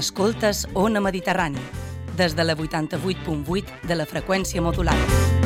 Escoltes Ona Mediterrani, des de la 88.8 de la freqüència modulada.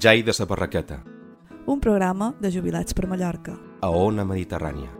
Jai de sa Barraqueta, un programa de jubilats per Mallorca. a Ona Mediterrània.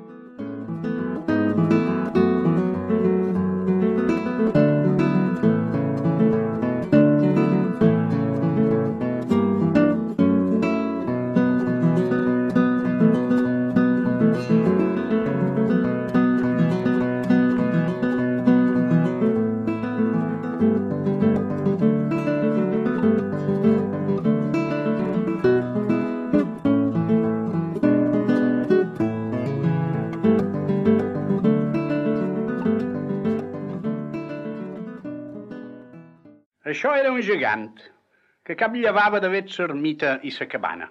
Això era un gegant que cap llevava d'haver s'ermita i sa cabana.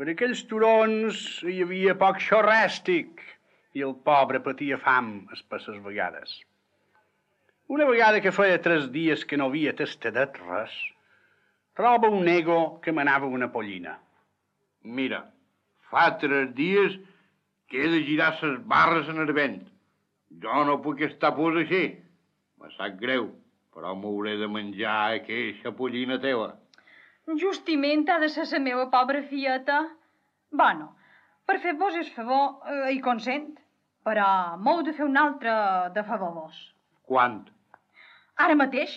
Per aquells turons hi havia poc xorrèstic i el pobre patia fam espesses vegades. Una vegada que feia tres dies que no havia tastadet res, troba un nego que manava una pollina. Mira, fa tres dies que he de girar ses barres en el vent. Jo no puc estar pos així. Me sap greu, però m'hauré de menjar aquesta pollina teva. Justiment ha de ser la meva pobra fieta. Bueno, per fer-vos el favor eh, hi consent, però m'heu de fer un altre de favor vos. Quant? Ara mateix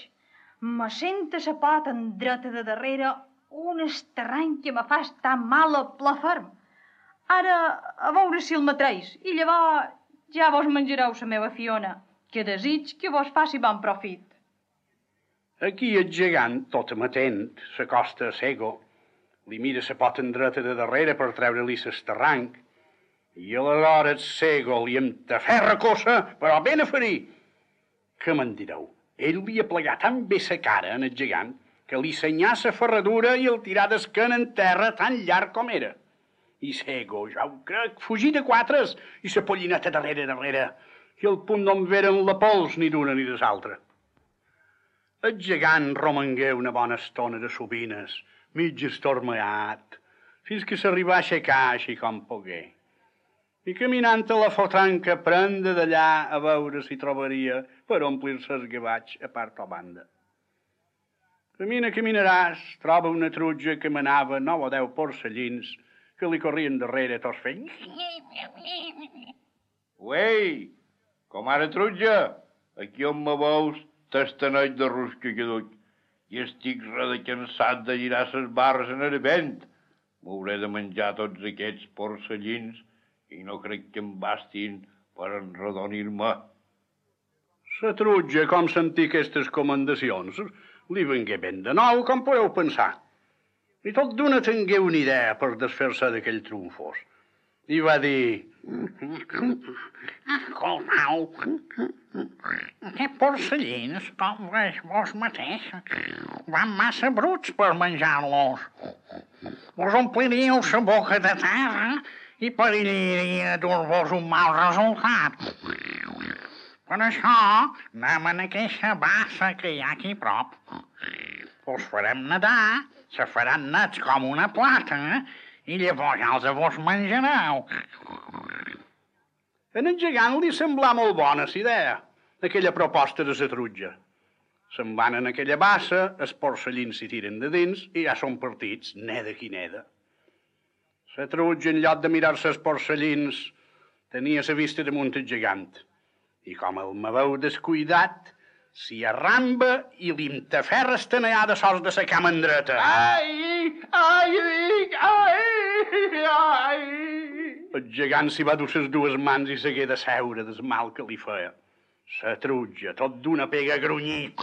me sent a la pota en dreta de darrere un esterrany que me fa estar mal a pla ferm. Ara, a veure si el matreis, i llavors ja vos menjareu la meva fiona, que desig que vos faci bon profit. Aquí el gegant, tot amatent, s'acosta a Sego, li mira la pota dreta de darrere per treure-li l'esterranc, i aleshores Sego li entaferra cosa, però ben a ferir. Què me'n direu? Ell li aplegà tan bé sa cara en el gegant que li senyà sa ferradura i el tirà d'esquena en terra tan llarg com era. I Sego, ja ho crec, fugí de quatres i sa pollineta darrere, darrere, i al punt no en veren la pols ni d'una ni de l'altra. El gegant romangué una bona estona de sobines, mig estormeat, fins que s'arribà a aixecar així com pogué. I caminant a la fotranca prenda d'allà a veure si trobaria per omplir-se els gavats a part o banda. Camina, caminaràs, troba una trutja que manava nou o deu porcellins que li corrien darrere tots fent... Uei, com ara trutja, aquí on me veus, tastaneig de rusca que duc, i estic redecansat de girar ses barres en el vent. M'hauré de menjar tots aquests porcellins i no crec que em bastin per enredonir-me. La trutja, com sentir aquestes comendacions, li vengué ben de nou, com podeu pensar. I tot d'una tingué una idea per desfer-se d'aquell trumfos. I va dir... Escoltau, que porcellins, com veig vos mateix, van massa bruts per menjar-los. Vos ompliríeu la boca de terra i perillaria dur-vos un mal resultat. Per això anem en aquesta bassa que hi ha aquí prop. Vos farem nedar, se faran nets com una plata, i llavors ja els vos menjareu. En el gegant li semblà molt bona la idea, aquella proposta de la trutja. Se'n van en aquella bassa, els porcellins s'hi tiren de dins i ja són partits, neda qui neda. La trutja, en lloc de mirar-se els porcellins, tenia la vista damunt el gegant. I com el me veu descuidat, s'hi arramba i li entaferra estenellada sols de la cama en dreta. Ai, ai, ai, ai. El gegant s'hi va dur les dues mans i s'hagué de seure del mal que li feia. La trutja, tot d'una pega a grunyir.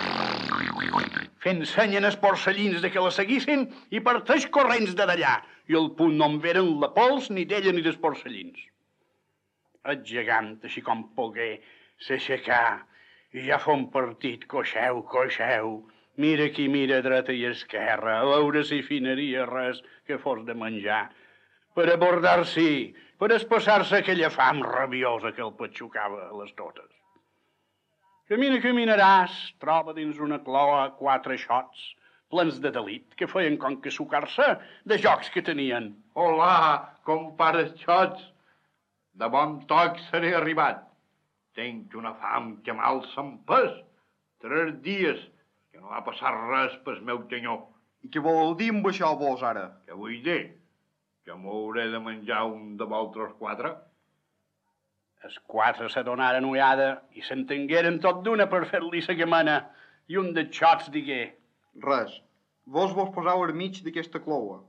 Fent senyen els porcellins de que la seguissin i parteix corrents de d'allà. I al punt no en veren la pols ni d'ella ni dels porcellins. El gegant, així com pogué, s'aixecà i ja fa un partit, coixeu, coixeu, Mira qui mira dreta i esquerra, a veure si finaria res que fos de menjar. Per abordar-s'hi, per espassar-se aquella fam rabiosa que el patxucava a les totes. Camina, caminaràs, troba dins una cloa quatre xots, plens de delit, que feien com que sucar-se de jocs que tenien. Hola, compares xots. De bon toc seré arribat. Tenc una fam que mal se'm pes. Tres dies que no va passar res pel meu senyor. I què vol dir amb això vos ara? Què vull dir? Que m'hauré de menjar un de vosaltres quatre? Els quatre se donaren ullada i s'entengueren tot d'una per fer-li sa gamana i un de xots digué Res. Vos vos posau al mig d'aquesta cloua.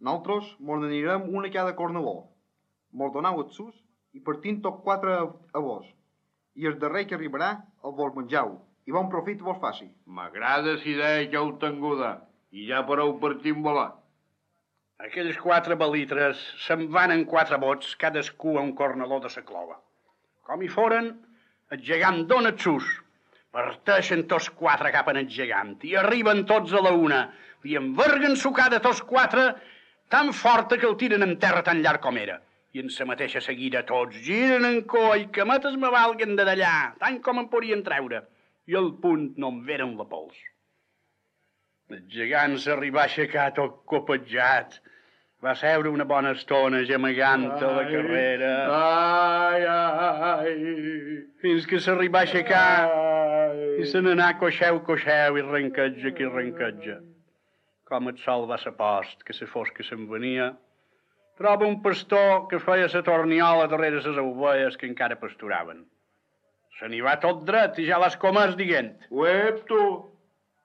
Nosaltres mos n'anirem una a cada cornaló. Mos donau els sus i partint tot quatre a, a vos. I el darrer que arribarà el vos menjau i bon profit vos faci. M'agrada si idea que heu tenguda i ja podeu partir amb volar. Aquells quatre balitres se'n van en quatre bots, cadascú a un cornaló de sa clova. Com hi foren, el gegant dona sus. Parteixen tots quatre cap en el gegant i arriben tots a la una. Li enverguen sucada tots quatre tan forta que el tiren en terra tan llarg com era. I en sa mateixa seguida tots giren en coa i que mates me valguen de d'allà, tant com en podien treure. I al punt no en veren la pols. El gegant s'arribà a aixecar tot copetjat. Va seure una bona estona gemegant a la carrera. Ai, ai, fins que s'arribà a aixecar i se n'anà coixeu, coixeu i renquetja qui renquetja. Com el sol va ser post, que se fos que se'n venia, troba un pastor que feia la torniola darrere les ovelles que encara pasturaven. Se n'hi va tot dret i ja les comes dient. Uep, tu,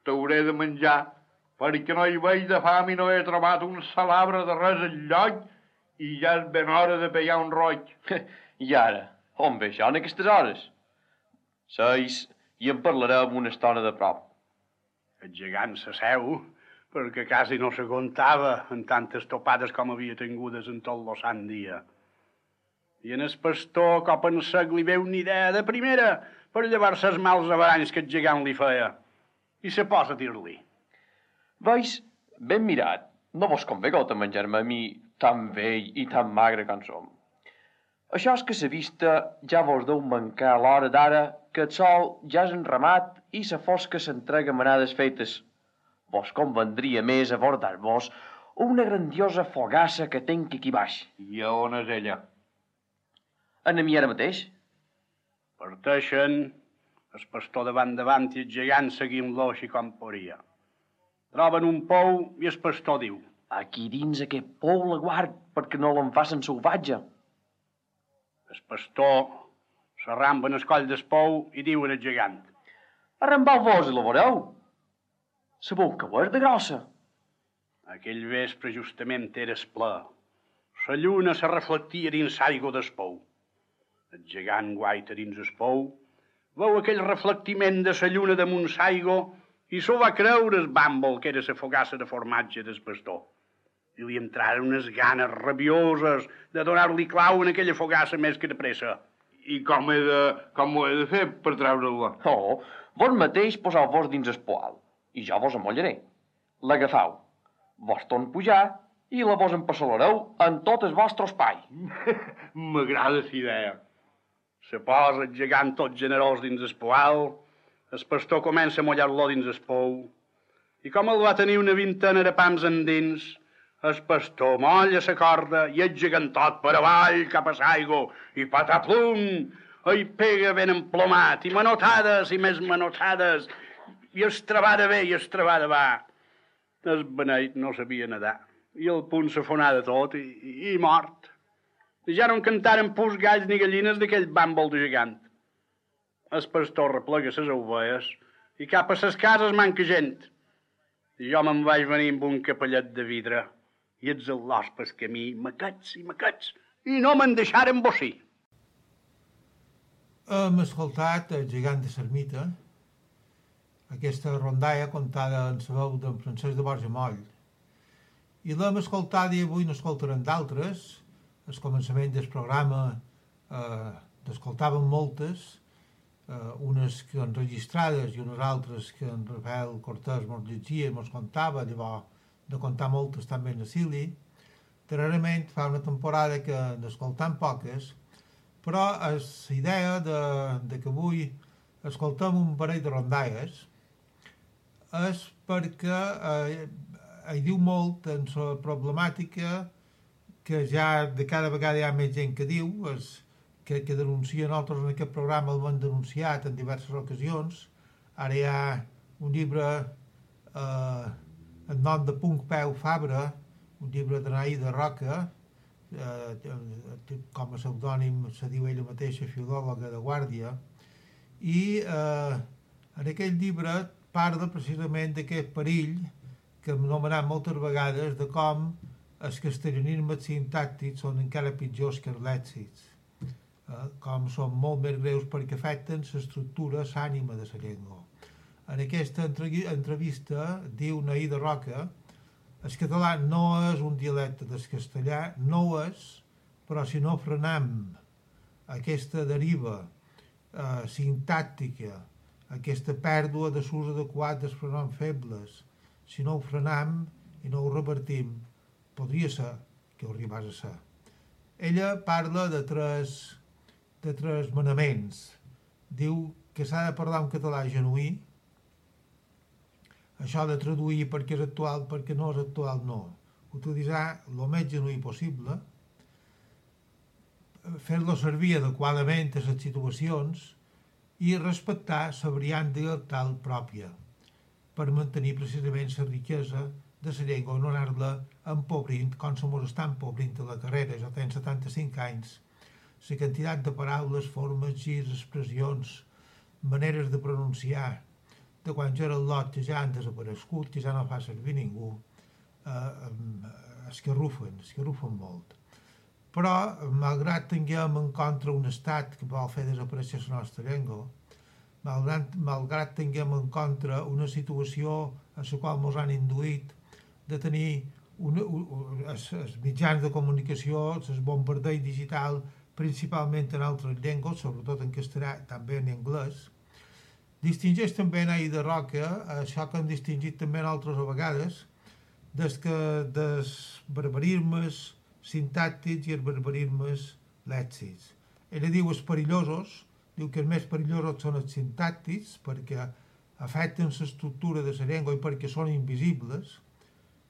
t'hauré de menjar, perquè no hi veig de fam i no he trobat un salabre de res al lloc i ja és ben hora de pegar un roig. I ara, on ve això en aquestes hores? Seis i en parlarem una estona de prop. El gegant s'asseu perquè quasi no se comptava en tantes topades com havia tingudes en tot lo sant dia. I en el pastor, cop en sec, li veu una idea de primera per llevar-se els mals avaranys que el gegant li feia. I se posa a dir-li. Veus, ben mirat, no vos convé que menjar-me a mi tan vell i tan magre com som. Això és que sa vista ja vos deu mancar a l'hora d'ara que el sol ja és enramat i sa fosca s'entrega manades fetes. Vos convendria més abordar-vos una grandiosa fogassa que tenc aquí baix. I a on és ella? En a mi ara mateix. Parteixen el pastor davant davant i el gegant seguint-lo així com podia. Troben un pou i el pastor diu Aquí dins aquest pou la guard perquè no l'en facin salvatge. El pastor s'arramba en el coll del pou i diu al gegant Arrambau-vos i la veureu. Sabeu que ho és de grossa. Aquell vespre justament era esplà. La lluna se reflectia dins l'aigua del pou. El gegant guaita dins el pou, veu aquell reflectiment de la lluna damunt l'aigua i s'ho va creure el bàmbol que era la fogassa de formatge del pastor. I li entraren unes ganes rabioses de donar-li clau en aquella fogassa més que de pressa. I com he de, com ho he de fer per treure-la? Oh, vos mateix poseu-vos dins el poal i jo vos amollaré. L'agafau, vos torn pujar i la vos empassalareu en tot el vostre espai. M'agrada la idea. Se posa el gegant tot generós dins el poal, el pastor comença a mullar-lo dins el pou, i com el va tenir una vintena de pams endins, el pastor molla la corda i el gegantot per avall cap a l'aigua, i pataplum, i pega ben emplomat, i manotades i més manotades, i es trebada bé i es trebada va. El beneit no sabia nedar, i el punt s'afonà de tot i, i, i mort. Ja no en cantaren pus galls ni gallines d'aquell bàmbol de gegant. El pastor replega ses ovelles i cap a ses cases manca gent. I jo me'n vaig venir amb un capellet de vidre i els al·lòs pel camí, maquets i maquets, i no me'n deixaren bossir. Hem escoltat el gegant de Sermita, aquesta rondalla contada en la veu d'en Francesc de Borja Moll. I l'hem escoltat i avui n'escoltarem d'altres. Al començament del programa eh, n'escoltàvem moltes. eh, unes que enregistrades i unes altres que en Rafael Cortés mos llegia i mos contava, llavors de contar moltes també en Sili. Darrerament fa una temporada que n'escoltam poques, però és la idea de, de que avui escoltem un parell de rondalles és perquè eh, hi diu molt en la problemàtica que ja de cada vegada hi ha més gent que diu, és, que, que denuncia nosaltres en aquest programa el hem denunciat en diverses ocasions. Ara hi ha un llibre eh, en nom de Punc Peu Fabra, un llibre de Naïda Roca, eh, com a pseudònim se diu ella mateixa, filòloga de Guàrdia, i eh, en aquell llibre parla precisament d'aquest perill que hem anomenat moltes vegades de com els castellanismes sintàctics són encara pitjors que els lèxics, eh, com són molt més greus perquè afecten l'estructura, l'ànima de la llengua. En aquesta entrevista diu Naïda Roca el català no és un dialecte del castellà, no ho és, però si no frenem aquesta deriva eh, sintàctica, aquesta pèrdua de s'ús adequat dels pronoms febles, si no ho frenem i no ho revertim, podria ser que ho arribés a ser. Ella parla de tres, de tres manaments. Diu que s'ha de parlar un català genuí, això de traduir perquè és actual, perquè no és actual, no. Utilitzar el més genuí possible, fer-lo servir adequadament a les situacions i respectar la variant dialectal pròpia per mantenir precisament la riquesa de la llengua anar-la empobrint com se mos està empobrint a la carrera. Jo tenc 75 anys. La quantitat de paraules, formes, girs, expressions, maneres de pronunciar, de quan jo era el lot que ja han desaparegut, que ja no fa servir ningú, eh, escarrufen, escarrufen molt. Però, malgrat tinguem en contra un estat que vol fer desaparèixer la nostra llengua, malgrat, malgrat tinguem en contra una situació a la qual ens han induït de tenir una, els, els mitjans de comunicació, el bombardell digital, principalment en altres llengües, sobretot en castellà, també en anglès, distingeix també en Aida Roca això que hem distingit també en altres vegades, des que des barbarismes, sintàctics i els barbarismes lèxics. Ella diu els perillosos, diu que els més perillosos són els sintàctics perquè afecten l'estructura de la llengua i perquè són invisibles.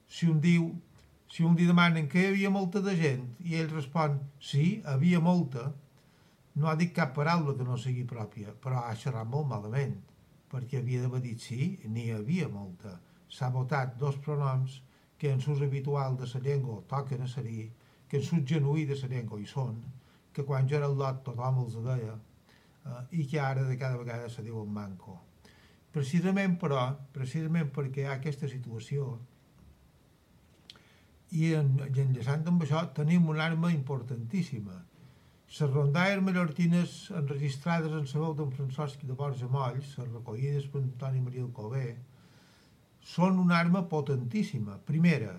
Si un diu, si un li demanen que hi havia molta de gent i ell respon sí, havia molta, no ha dit cap paraula que no sigui pròpia, però ha xerrat molt malament, perquè havia d'haver dit sí, n'hi havia molta. S'ha votat dos pronoms que en s'ús habitual de la llengua toquen a serir que en genuí de la llengua hi són, que quan jo era el lot tothom els deia, eh, i que ara de cada vegada se diu manco. Precisament però, precisament perquè hi ha aquesta situació, i, en, i enllaçant amb això tenim una arma importantíssima. Les rondalles mallorquines enregistrades en la veu d'en Francesc de Borja Moll, les recollides per Antoni Maria Alcobé, són una arma potentíssima. Primera,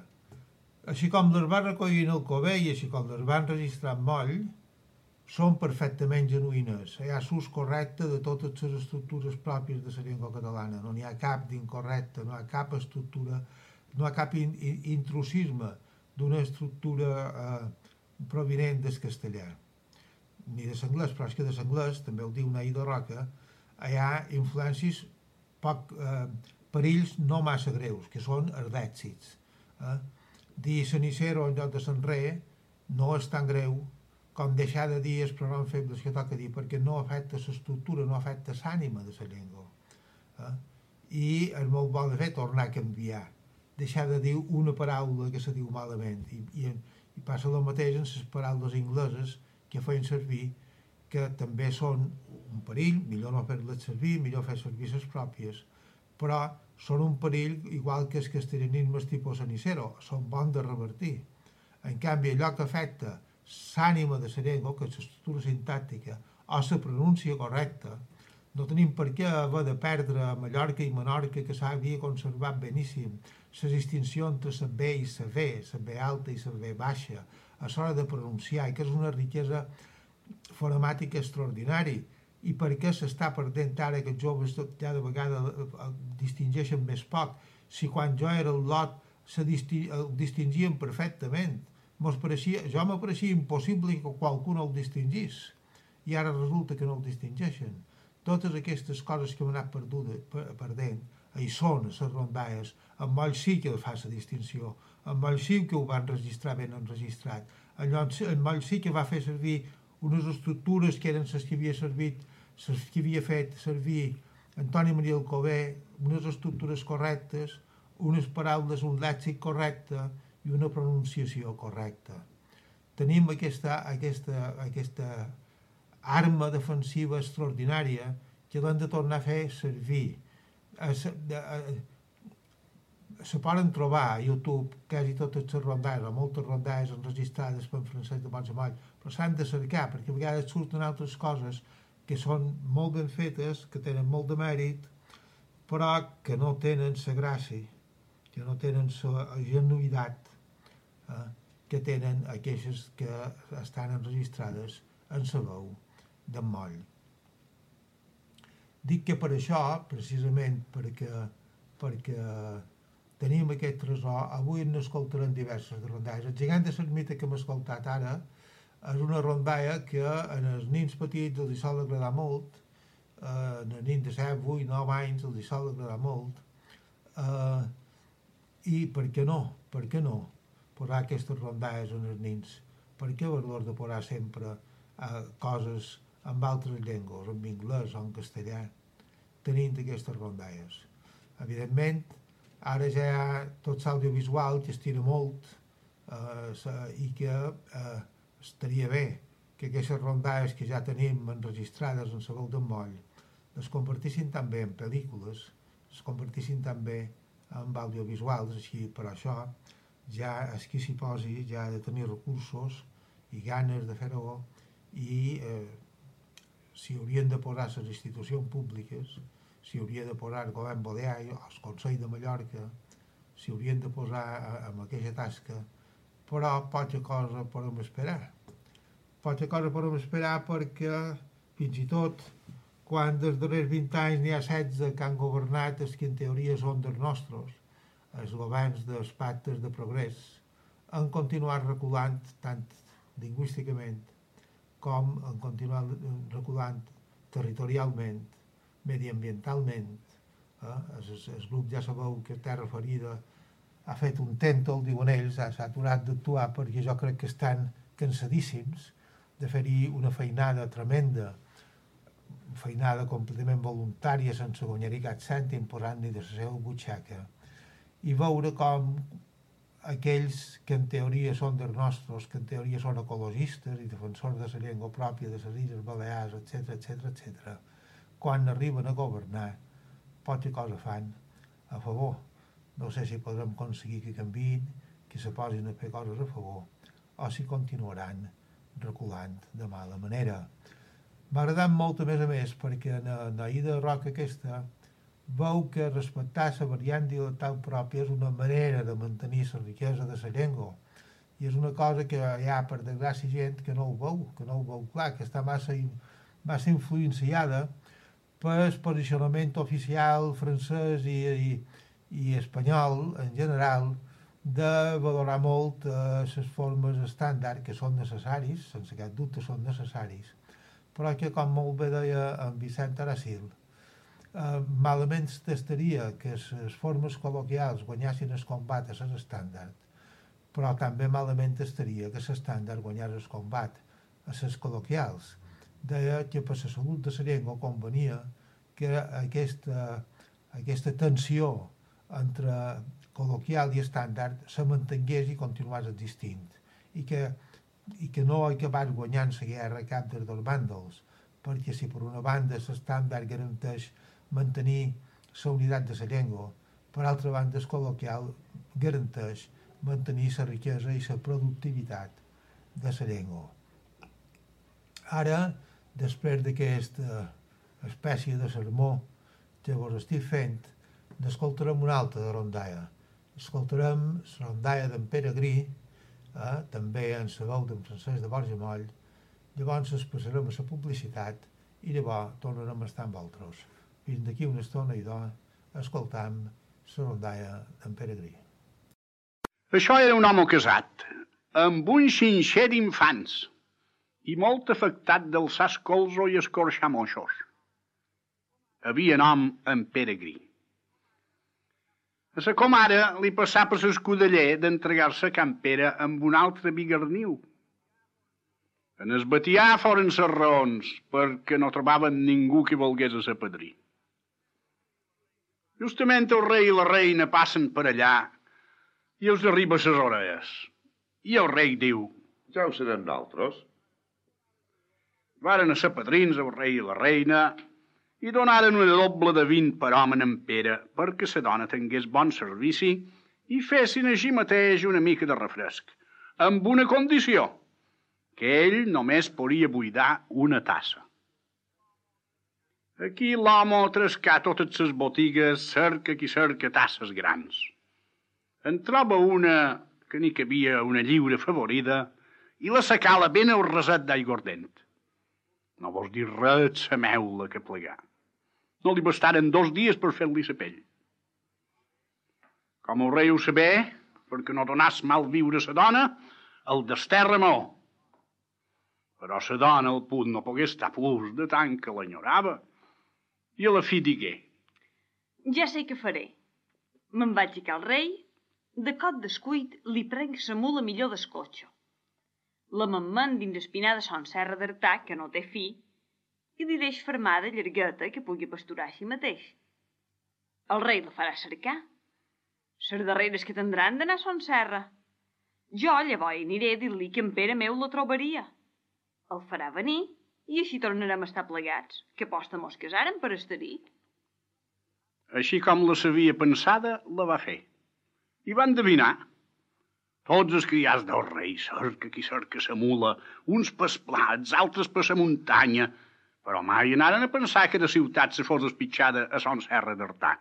així com les va recollir en el Cové i així com les van registrar en moll, són perfectament genuïnes. Hi ha ús correcte de totes les estructures pròpies de la llengua catalana. No n'hi ha cap d'incorrecte, no hi ha cap estructura, no hi ha cap in, in, intrusisme d'una estructura eh, provinent del castellà. Ni de l'anglès, però és que de l'anglès, també ho diu Naïda Roca, hi ha influències poc, eh, perills no massa greus, que són els d'èxits. Eh? dir cenicero en lloc de Sanré no és tan greu com deixar de dir els pronoms febles que toca dir, perquè no afecta l'estructura, no afecta l'ànima de la llengua. Eh? I és molt bo de fer tornar a canviar, deixar de dir una paraula que se diu malament. I, i, i passa el mateix en les paraules ingleses que feien servir, que també són un perill, millor no fer-les servir, millor fer servir les pròpies, però són un perill igual que els castellanismes tipus Sanicero, són bons de revertir. En canvi, allò que afecta l'ànima de la llengua, que és l'estructura sintàctica, o la pronúncia correcta, no tenim per què haver de perdre a Mallorca i Menorca, que s'havia conservat beníssim, la distinció entre la B i la V, la B alta i la B baixa, a l'hora de pronunciar, i que és una riquesa fonemàtica extraordinària, i per què s'està perdent ara que els joves cada vegada el distingeixen més poc, si quan jo era el lot se el distingien perfectament. Mos pareixia, jo m'apareixia impossible que qualcú no el distingís i ara resulta que no el distingeixen. Totes aquestes coses que hem anat perduda, per, perdent, hi són, a les rondalles. En moll sí que fa la distinció, en moll sí que ho van registrar ben enregistrat, en, en sí que va fer servir unes estructures que eren les que havia servit, les que havia fet servir Antoni Maria Alcover, unes estructures correctes, unes paraules, un lèxic correcte i una pronunciació correcta. Tenim aquesta, aquesta, aquesta arma defensiva extraordinària que l'hem de tornar a fer servir. Se poden trobar a YouTube quasi totes les rondalles, o moltes rondalles enregistrades per Francesc de Moll, però s'han de cercar, perquè a vegades surten altres coses que són molt ben fetes, que tenen molt de mèrit, però que no tenen la gràcia, que no tenen la genuïtat eh, que tenen aquelles que estan enregistrades en la veu d'en Moll. Dic que per això, precisament perquè, perquè tenim aquest tresor, avui n'escoltarem diverses de rondalles. El gegant de l'ermita que hem escoltat ara és una rondalla que en els nins petits els sol agradar molt, eh, en els nins de 7, 8, 9 anys els sol agradar molt, eh, i per què no, per què no posar aquestes rondalles en els nins? Per què haver de posar sempre eh, coses amb altres llengües, en anglès o en castellà, tenint aquestes rondalles. Evidentment, ara ja tot l'audiovisual que estira molt eh, i que eh, estaria bé que aquestes rondalles que ja tenim enregistrades en la veu d'en Moll es convertissin també en pel·lícules, es convertissin també en audiovisuals, així per això ja és qui s'hi posi ja ha de tenir recursos i ganes de fer-ho i eh, si haurien de posar les institucions públiques, si hauria de posar el govern Balear, el Consell de Mallorca, si haurien de posar en aquesta tasca, però poca cosa podem esperar. Poca cosa podem esperar perquè fins i tot quan dels darrers 20 anys n'hi ha 16 que han governat els que en teoria són dels nostres, els governs dels pactes de progrés, han continuat reculant tant lingüísticament com en continuar reculant territorialment, mediambientalment. Eh? El, el grup ja sabeu que Terra Ferida ha fet un tèntol, diuen ells, s'ha aturat d'actuar perquè jo crec que estan cansadíssims de fer-hi una feinada tremenda, feinada completament voluntària, sense guanyar-hi cap cèntim, posant-hi de la seva butxaca, i veure com aquells que en teoria són dels nostres, que en teoria són ecologistes i defensors de la llengua pròpia de les Illes Balears, etc etc etc, quan arriben a governar, poca cosa fan a favor. No sé si podrem aconseguir que canviïn, que se posin a fer coses a favor, o si continuaran reculant de mala manera. M'ha agradat molt a més a més perquè en la ida de roca aquesta veu que respectar la variant dialectal pròpia és una manera de mantenir la riquesa de la llengua. I és una cosa que hi ha, per desgràcia, gent que no ho veu, que no ho veu clar, que està massa, massa influenciada pel posicionament oficial francès i, i, i espanyol en general de valorar molt les eh, formes estàndard que són necessaris, sense cap dubte són necessaris, però que, com molt bé deia en Vicent Aracil, eh, malament estaria que les formes col·loquials guanyassin el combat a les estàndard, però també malament estaria que l'estàndard guanyés el combat a les col·loquials. Deia que per la salut de la llengua convenia que aquesta, aquesta tensió entre col·loquial i estàndard se mantingués i continués existint i que, i que no acabés guanyant la guerra cap dels dos bàndols perquè si per una banda l'estàndard garanteix mantenir la unitat de la llengua. Per altra banda, el col·loquial garanteix mantenir la riquesa i la productivitat de la llengua. Ara, després d'aquesta espècie de sermó que vos estic fent, n'escoltarem una altra de rondalla. Escoltarem la rondalla d'en Pere Grí, eh, també en la veu d'en Francesc de Borja Moll, llavors es passarem a la publicitat i llavors tornarem a estar amb altres. Fins d'aquí una estona, idò, escoltam la rondalla d'en Peregrí. Això era un home casat, amb un xinxer d'infants i molt afectat del sascolzo i escorxar moixos. Havia nom en Peregrí. A sa comare li passà per l'escudeller d'entregar-se a Can Pere amb un altre bigarniu. En es batià foren ses raons, perquè no trobaven ningú que volgués a sa padrí. Justament el rei i la reina passen per allà i els arriba ses orelles. I el rei diu... Ja ho serem nosaltres. Varen a ser padrins el rei i la reina i donaren una doble de vint per home en Pere perquè sa dona tingués bon servici i fessin així mateix una mica de refresc, amb una condició, que ell només podia buidar una tassa. Aquí l'home trascà totes ses botigues, cerca qui cerca tasses grans. En troba una que n'hi cabia una lliure favorida i la sacala ben al reset d'aigordent. No vols dir res sa meula que plegar. No li bastaren dos dies per fer-li sa pell. Com ho sabé, perquè no donàs mal viure sa dona, el desterra mo. Però sa dona al punt no pogués estar plus de tant que l'enyorava. I a la fi digué. Ja sé què faré. Me'n vaig a cal rei, de cot descuit li prenc sa mula millor d'escotxo. La mammen dins espinada son serra d'artà, que no té fi, i li deix fermada llargueta que pugui pasturar així mateix. El rei la farà cercar. Ser darreres que tindran d'anar a son serra. Jo llavors aniré a dir-li que en Pere meu la trobaria. El farà venir i així tornarem a estar plegats, que posta mos casaren per estar-hi. Així com la sabia pensada, la va fer. I va endevinar. Tots els criats del rei, cerca qui cerca sa mula, uns pels plats, altres per sa muntanya, però mai anaren a pensar que de ciutat se fos espitxada a son serra d'Artà.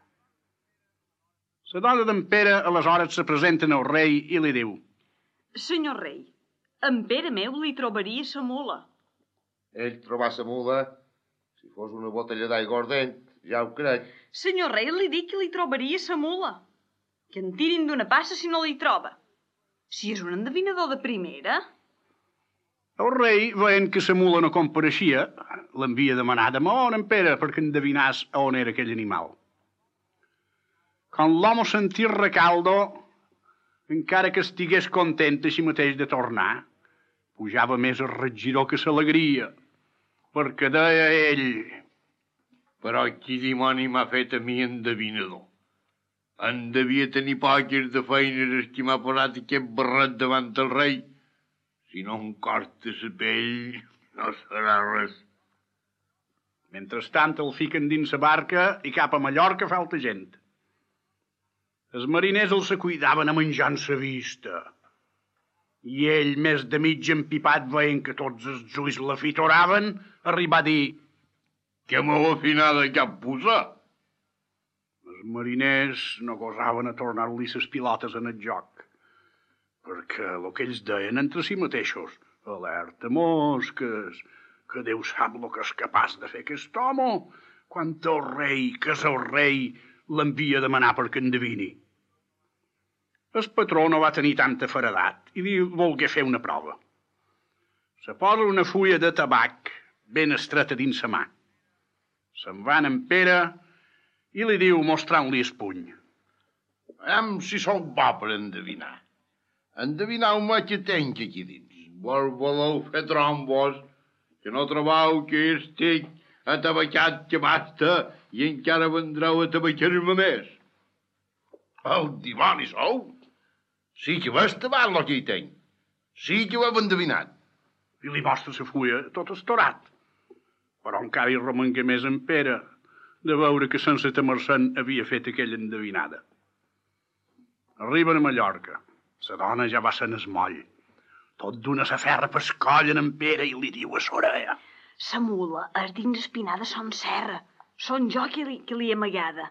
La dona d'en Pere aleshores se presenta al rei i li diu Senyor rei, en Pere meu li trobaria sa mula. Ell trobar sa mula, si fos una botella d'aigua ardent, ja ho crec. Senyor rei, li dic que li trobaria sa mula. Que en tirin d'una passa si no li troba. Si és un endevinador de primera... El rei, veient que sa mula no compareixia, l'envia demanat a on en Pere perquè endevinàs on era aquell animal. Quan l'home sentir recaldo, encara que estigués content així mateix de tornar, pujava més el regiró que s'alegria, perquè deia ell... Però qui dimoni m'ha fet a mi endevinador? En devia tenir poques de feines qui m'ha posat aquest barret davant el rei. Si no em corta la pell, no serà res. Mentrestant el fiquen dins la barca i cap a Mallorca falta gent. Els mariners els se cuidaven a menjar en sa vista. I ell, més de mig empipat, veient que tots els ulls la fitoraven, arribà a dir que m'ho afinada cap posar. Els mariners no gosaven a tornar-li ses pilotes en el joc, perquè el que ells deien entre si mateixos, alerta mosques, que Déu sap el que és capaç de fer aquest home, quan el rei, que és el rei, l'envia a demanar perquè endevini. El patró no va tenir tanta faredat i li volgué fer una prova. Se posa una fulla de tabac ben estreta dins sa mà. Se'n va en Pere i li diu mostrant-li el puny. Veiem si sou bo per endevinar. Endevinau-me què tenc aquí dins. Vos voleu fer trombos, que no trobau que estic atabacat que basta i encara vendreu a tabacar-me més. El dimoni sou! Sí que vas tabat el que hi tenc. Sí que ho heu endevinat. I li mostra la fulla tot estorat. Però encara hi romangué més en Pere de veure que sense temer-se'n havia fet aquella endevinada. Arriben a Mallorca. La dona ja va ser es moll. Tot d'una s'aferra pel coll en Pere i li diu a l'orella. Sa mula és dins espinada son serra. Son jo que li, que li he amagada.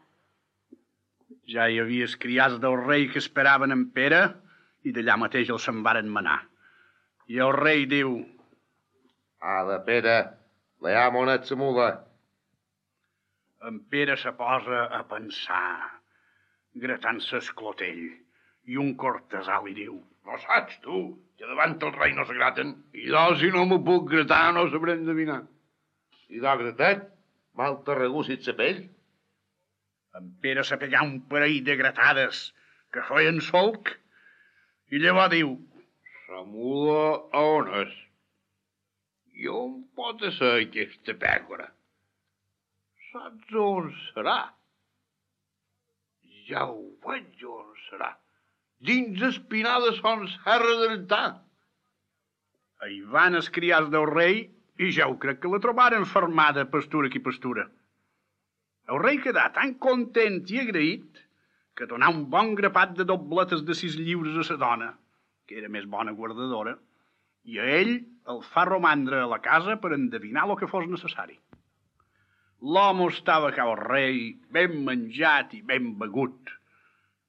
Ja hi havia els criats del rei que esperaven en Pere i d'allà mateix els se'n varen manar. I el rei diu... Ada, Pere, Veia monet sa mula. En Pere se posa a pensar, gratant-se esclotell, i un cortesà li diu No saps, tu, que davant el rei no se graten, i jo, si no m'ho puc gratar, no sabré endevinar. I d'o gratat, mal te regússit sa pell. En Pere se pegar un parell de gratades que feien solc, i llavors diu Sa mula a on és? On pot ser aquesta pècora? Saps on serà? Ja ho veig on serà. Dins espinada son serra d'Arentà. Hi van els criats del rei i ja ho crec que la trobaren fermada pastura qui pastura. El rei quedà tan content i agraït que donà un bon grapat de dobletes de sis lliures a sa dona, que era més bona guardadora, i a ell el fa romandre a la casa per endevinar el que fos necessari. L'home estava cau el rei, ben menjat i ben begut,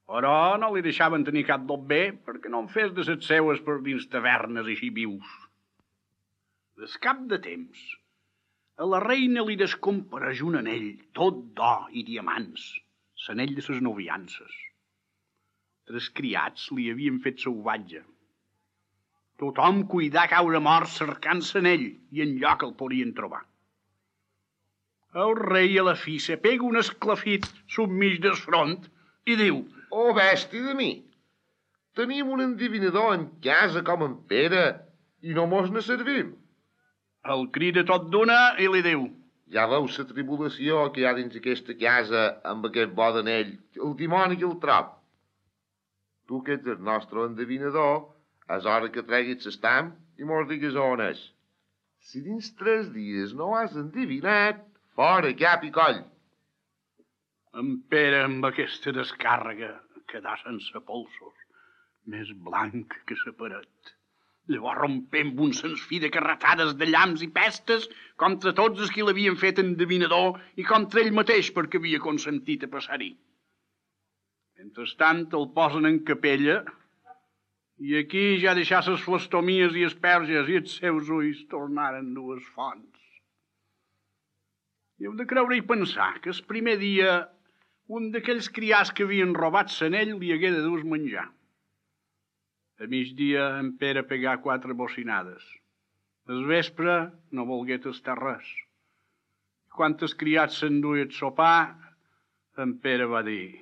però no li deixaven tenir cap del bé perquè no en fes de set seues per dins tavernes així vius. Des cap de temps, a la reina li descompareix un anell tot d'or i diamants, l'anell de ses noviances. Tres criats li havien fet sauvatge. Tothom cuidà caure mort cercant l'anell i en lloc el podien trobar. El rei a la fi se pega un esclafit submig del front i diu Oh, bèstia de mi! Tenim un endivinador en casa com en Pere i no mos ne servim. El crida tot d'una i li diu Ja veus la tribulació que hi ha dins aquesta casa amb aquest bo d'anell, el dimoni que el trop. Tu que ets el nostre endevinador, és hora que treguis l'estam i mos digues on és. Si dins tres dies no has endivinat, fora cap i coll. En Pere amb aquesta descàrrega quedà sense polsos, més blanc que sa paret. Llavors rompem un sens fi de carretades de llamps i pestes contra tots els qui l'havien fet endevinador i contra ell mateix perquè havia consentit a passar-hi. Mentrestant el posen en capella i aquí ja deixar ses flastomies i esperges i els seus ulls tornaren dues fonts. I heu de creure i pensar que el primer dia un d'aquells criats que havien robat l'anell li hagué de dur menjar. A migdia en Pere pegà quatre bocinades. Al vespre no volgué tastar res. Quan els criats s'enduien a sopar, en Pere va dir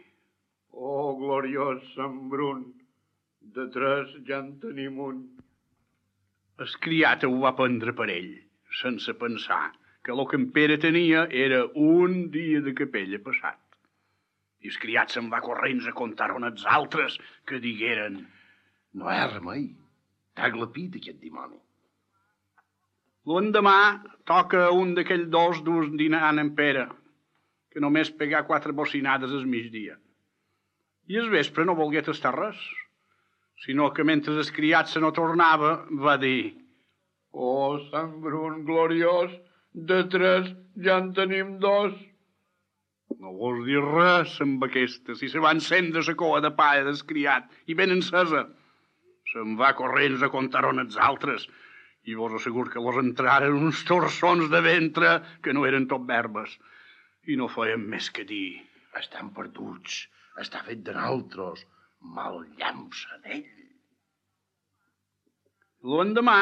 Oh, gloriós Sant Brun, de tres ja en tenim un. El criat ho va prendre per ell, sense pensar que el que en Pere tenia era un dia de capella passat. I el criat se'n va corrents a contar on els altres que digueren No hi ha remei. T'ha glapit aquest dimoni. L'endemà toca un d'aquells dos durs dinant en Pere, que només pegà quatre bocinades al migdia. I al vespre no volgué tastar res, sinó que mentre el criat se no tornava va dir Oh, Sant Brun gloriós, de tres ja en tenim dos. No vols dir res amb aquesta, si se va encendre la coa de palla del criat i ben encesa. Se'n va corrents a contar on els altres i vos assegur que los entraren uns torsons de ventre que no eren tot verbes i no feien més que dir Estan perduts, està fet de naltros, mal llamps en ell. L'endemà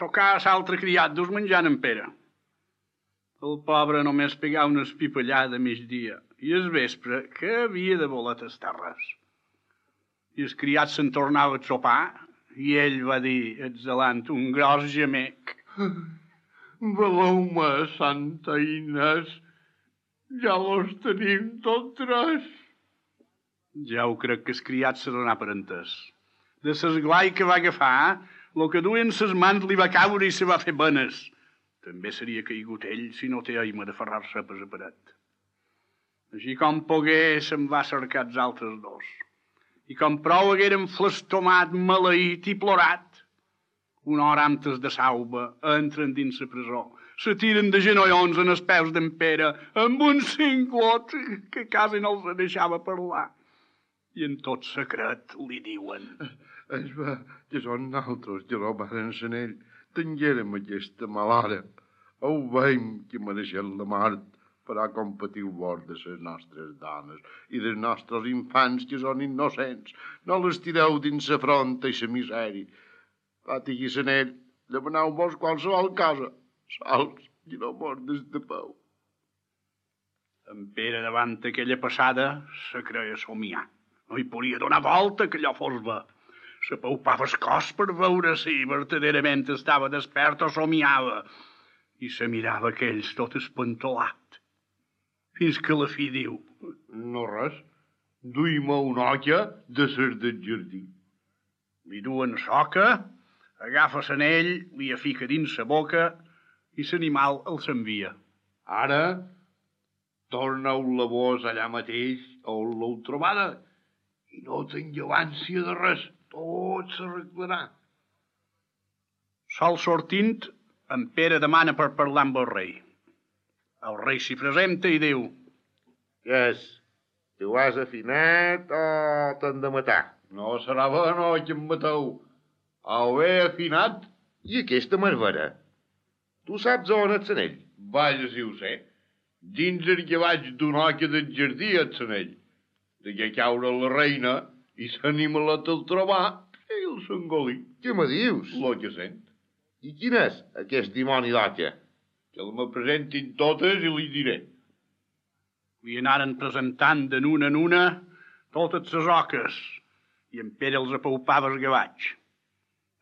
tocà a l'altre criat dus menjant en Pere. El pobre només pegà una espipallada a migdia i es vespre que havia de voler tastar res. I el criat se'n tornava a sopar i ell va dir, exhalant un gros gemec. Valeu-me, Santa Inés, ja los tenim tot tres. Ja ho crec que el criat se donà per entès. De l'esglai que va agafar, lo que duien ses mans li va caure i se va fer benes. També seria caigut ell si no té aima de ferrar-se per la paret. Així com pogué, se'n va cercar els altres dos. I com prou hagueren flastomat, maleït i plorat, una hora antes de sauba, entren dins la presó, se tiren de genollons en els peus d'en Pere, amb un cinglot que quasi no els deixava parlar. I en tot secret li diuen... Es va, que són naltros, que robaren en ell, tinguérem aquesta malhora. Ho veiem que mereixem la mort per a competir vos de les nostres dones i dels nostres infants que són innocents. No les tireu dins la fronta i la misèria. Pati i Sanell, demaneu-vos qualsevol cosa, sols i no mos destapeu. En Pere, davant aquella passada, se creia somiar. No hi podia donar volta que allò fos bé. Se paupava el cos per veure si verdaderament estava despert o somiava. I se mirava aquells tot espantolat. Fins que la fi diu... No res. Duim una olla de ser del jardí. Li duen soca, agafa l'anell, li afica dins sa boca i l'animal el s'envia. Ara, torneu la vos allà mateix on l'heu trobada i no tingueu ànsia de res, tot s'arreglarà. Sol sortint, en Pere demana per parlar amb el rei. El rei s'hi presenta i diu... Què és? Tu has afinat o t'han de matar? No serà bo, no, que em mateu. Ho he afinat. I aquesta marvera? Tu saps on ets en ell? Vaja, si ho sé. Dins el que vaig d'una oca del jardí ets en ell. De que caure la reina i s'animalet el trobar i el s'engolí. Què me dius? Lo que sent. I quin és aquest dimoni d'oca? Que el me presentin totes i li diré. Li anaren presentant de n'una en una totes les oques i en Pere els apaupava el gavatx.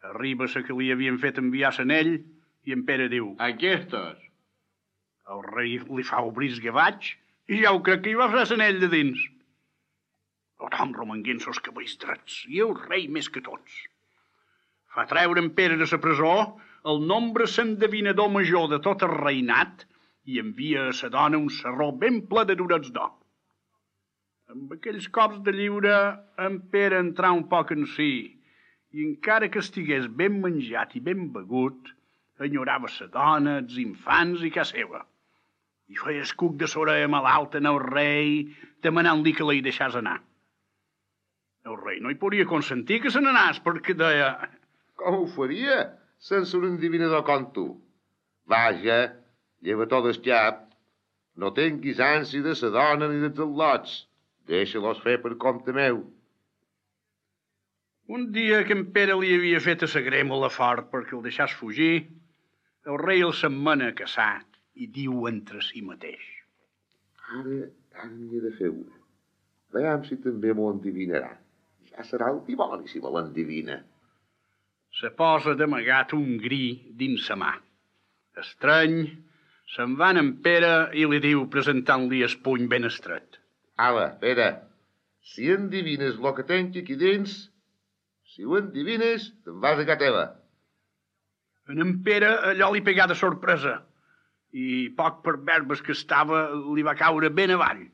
Arriba la que li havien fet enviar l'anell i en Pere diu... Aquestes. El rei li fa obrir el gavatx i ja ho crec que hi va fer l'anell de dins. Tothom romanguent sos cabells drets i el rei més que tots. Fa treure en Pere de la presó el nombre s'endevinador major de tot el reinat i envia a sa dona un serró ben ple de durats d'or. Amb aquells cops de lliure, en Pere entrà un poc en si, i encara que estigués ben menjat i ben begut, enyorava sa dona, els infants i casa seva. I feia escuc de s'orella malalta en el rei, demanant-li que la hi deixàs anar. El rei no hi podia consentir que se n'anàs, perquè deia... Com ho faria, sense un endivinador com tu? Vaja, lleva tot el cap. No tinguis ànsia de sa dona ni dels al·lots. Deixa-los fer per compte meu. Un dia que en Pere li havia fet a sa grèmola fort perquè el deixàs fugir, el rei el s'emmena caçat i diu entre si mateix. Ara, ara n'hi he de fer una. Veiem si també m'ho endivinarà. Ja serà el me l'endivina. Se posa d'amagat un gri dins sa mà. Estrany, se'n va en Pere i li diu presentant-li el puny ben estret. Ala, Pere, si endivines lo que tenc aquí dins, si ho endivines, te'n vas a casa teva. En en Pere allò li pegà de sorpresa i poc per verbes que estava li va caure ben avall.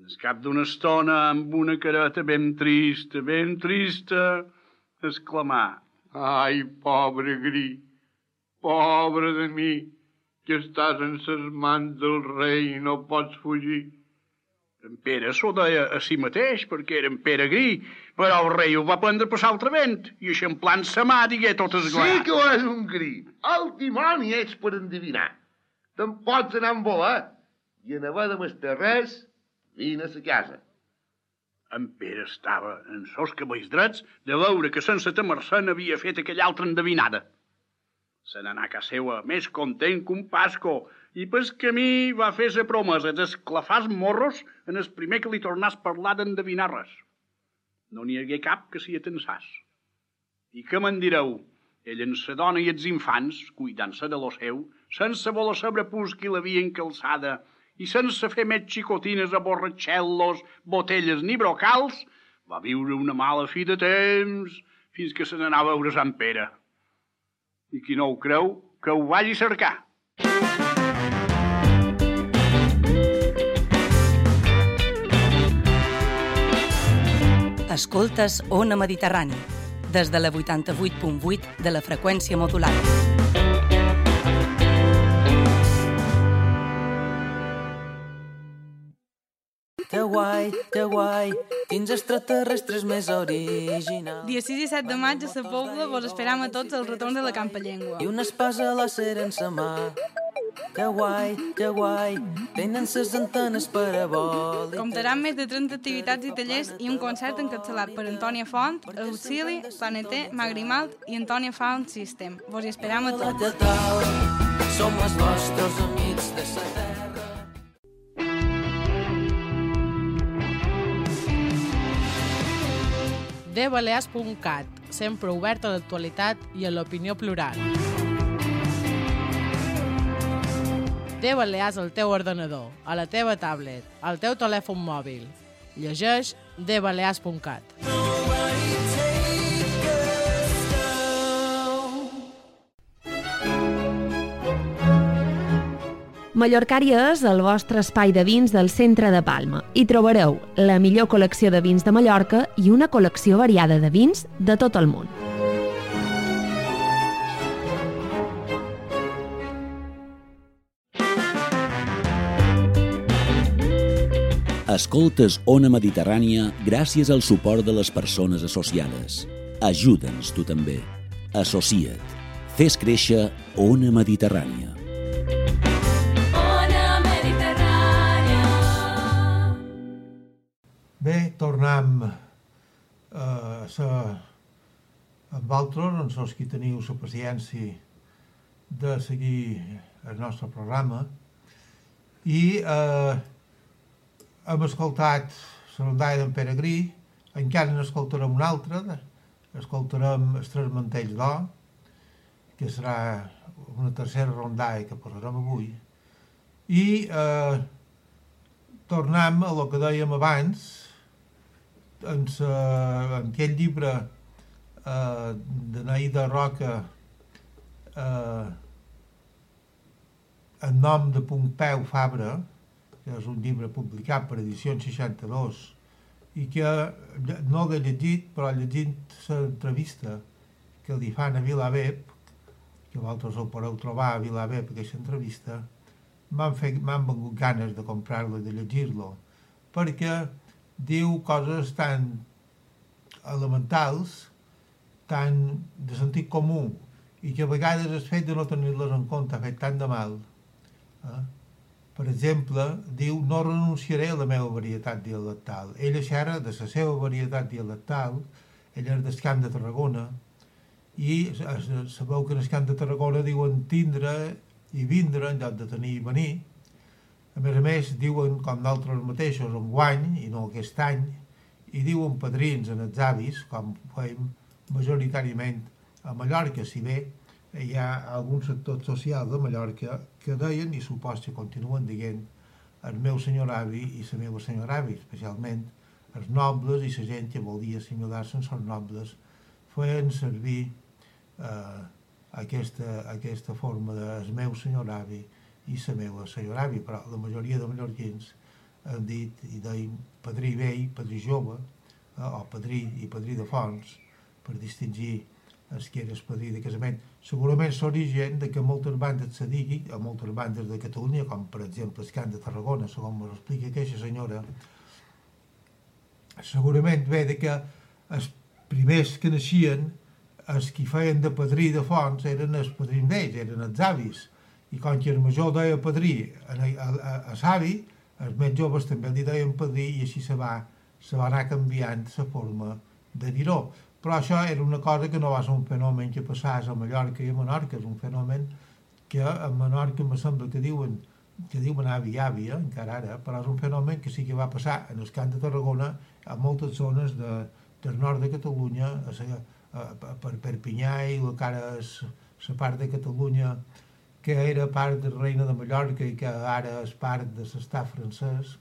Al cap d'una estona, amb una careta ben trista, ben trista, exclamà. Ai, pobre gri, pobre de mi, que estàs en ses mans del rei i no pots fugir. En Pere s'ho deia a si mateix, perquè era en Pere Gri, però el rei ho va prendre per l'altre i eixamplant sa mà digué tot esglat. Sí que ho és un gri. El dimoni ets per endevinar. Te'n pots anar amb volar i en haver de mestar res, vine a sa casa. En Pere estava en sos cabells drets de veure que sense temer-se n'havia fet aquella altra endevinada. Se n'anà a casa seva més content que un pasco i pel camí va fer la promesa d'esclafar morros en el primer que li tornàs parlar d'endevinar res. No n'hi hagué cap que s'hi atensàs. I què me'n direu? Ell en sa dona i els infants, cuidant-se de lo seu, sense voler saber pus qui l'havien calçada i sense fer més xicotines a borratxellos, botelles ni brocals, va viure una mala fi de temps fins que se n'anava a veure Sant Pere. I qui no ho creu, que ho vagi a cercar. Escoltes Ona Mediterrani, des de la 88.8 de la freqüència modulada. The guai, que guai, quins extraterrestres més originals. Dia 6 i 7 de maig a la Pobla vos esperam a tots el retorn de la Campa Llengua. I una espasa a la cera en sa mà. Que guai, que guai, tenen ses antenes parabòliques. Comptarà amb més de 30 activitats i tallers i un concert encapçalat per Antònia Font, Auxili, Planeter, Magrimalt i Antònia Found System. Vos hi esperam a La tots. que som els vostres amics de sa terra. dbalears.cat, sempre obert a l'actualitat i a l'opinió plural. De Balears al teu ordenador, a la teva tablet, al teu telèfon mòbil. Llegeix dbalears.cat. Mallorcària és el vostre espai de vins del centre de Palma. Hi trobareu la millor col·lecció de vins de Mallorca i una col·lecció variada de vins de tot el món. Escoltes Ona Mediterrània gràcies al suport de les persones associades. Ajuda'ns tu també. Associa't. Fes créixer Ona Mediterrània. Bé, tornem eh, a sa, amb vosaltres, doncs els que teniu la paciència de seguir el nostre programa. I eh, hem escoltat la rondalla d'en Peregrí, encara n'escoltarem una altra, escoltarem els Tres Mantells d'Or, que serà una tercera rondalla que posarem avui, i eh, tornem a lo que dèiem abans, en, sa, en aquell llibre eh, de Naïda Roca eh, en nom de Pompeu Fabra, que és un llibre publicat per edició 62 i que no l'he llegit, però llegint l'entrevista que li fan a Vilavep, que vosaltres ho podeu trobar a Vilavep, aquesta entrevista, m'han vengut ganes de comprar-lo i de llegir-lo, perquè diu coses tan elementals, tan de sentit comú, i que a vegades el fet de no tenir-les en compte ha fet tant de mal. Eh? Per exemple, diu, no renunciaré a la meva varietat dialectal. Ella xerra de la seva varietat dialectal, ella és del Camp de Tarragona, i sabeu que en el Camp de Tarragona diuen tindre i vindre en lloc de tenir i venir. A més a més, diuen, com d'altres mateixos, en guany, i no aquest any, i diuen padrins en els avis, com fem majoritàriament a Mallorca, si bé hi ha algun sector social de Mallorca que deien, i supos que continuen dient, el meu senyor avi i la meva senyora avi, especialment els nobles i la gent que volia assimilar-se en els nobles, feien servir eh, aquesta, aquesta forma de el meu senyor avi i la meva senyora avi, però la majoria de mallorquins han dit i deien padrí vell, padrí jove, eh, o padrí i padrí de fons, per distingir el que era el padrí de casament. Segurament l'origen de que moltes bandes se digui, a moltes bandes de Catalunya, com per exemple el Camp de Tarragona, segons m'ho explica aquesta senyora, segurament ve de que els primers que naixien, els que feien de padrí de fons, eren els padrins vells, eren els avis. I com que el major deia padrí a, a, a, a l'avi, els més joves també li deien padrí i així se va, se va anar canviant la forma de dir-ho. Però això era una cosa que no va ser un fenomen que passés a Mallorca i a Menorca, és un fenomen que a Menorca me sembla que diuen que diuen avi àvia, encara ara, però és un fenomen que sí que va passar en el Camp de Tarragona, a moltes zones de, del nord de Catalunya, a, a, a, per Perpinyà i el que ara és la part de Catalunya que era part del Reina de Mallorca i que ara és part de l'estat francès,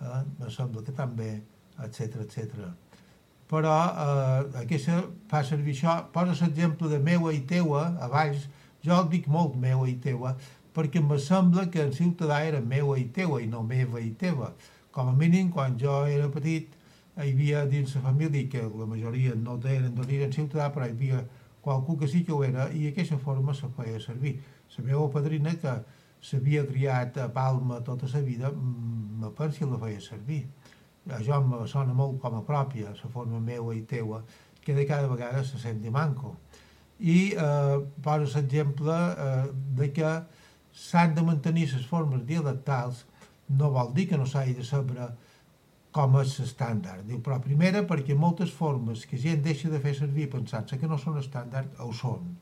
eh, me sembla que també, etc etc. Però eh, aquesta fa servir això, posa l'exemple de meua i teua, a baix, jo el dic molt meua i teua, perquè em sembla que en ciutadà era meua i teua i no meva i teva. Com a mínim, quan jo era petit, hi havia dins la família, que la majoria no eren d'origen ciutadà, però hi havia qualcú que sí que ho era, i aquesta forma se feia servir. La meva padrina, que s'havia criat a Palma tota la vida, me pensi la feia servir. Això em sona molt com a pròpia, la forma meva i teua, que de cada vegada se senti manco. I eh, posa l'exemple eh, de que s'han de mantenir les formes dialectals, no vol dir que no s'hagi de saber com és l'estàndard. Diu, però primera perquè moltes formes que gent deixa de fer servir pensant-se que no són estàndard, ho són.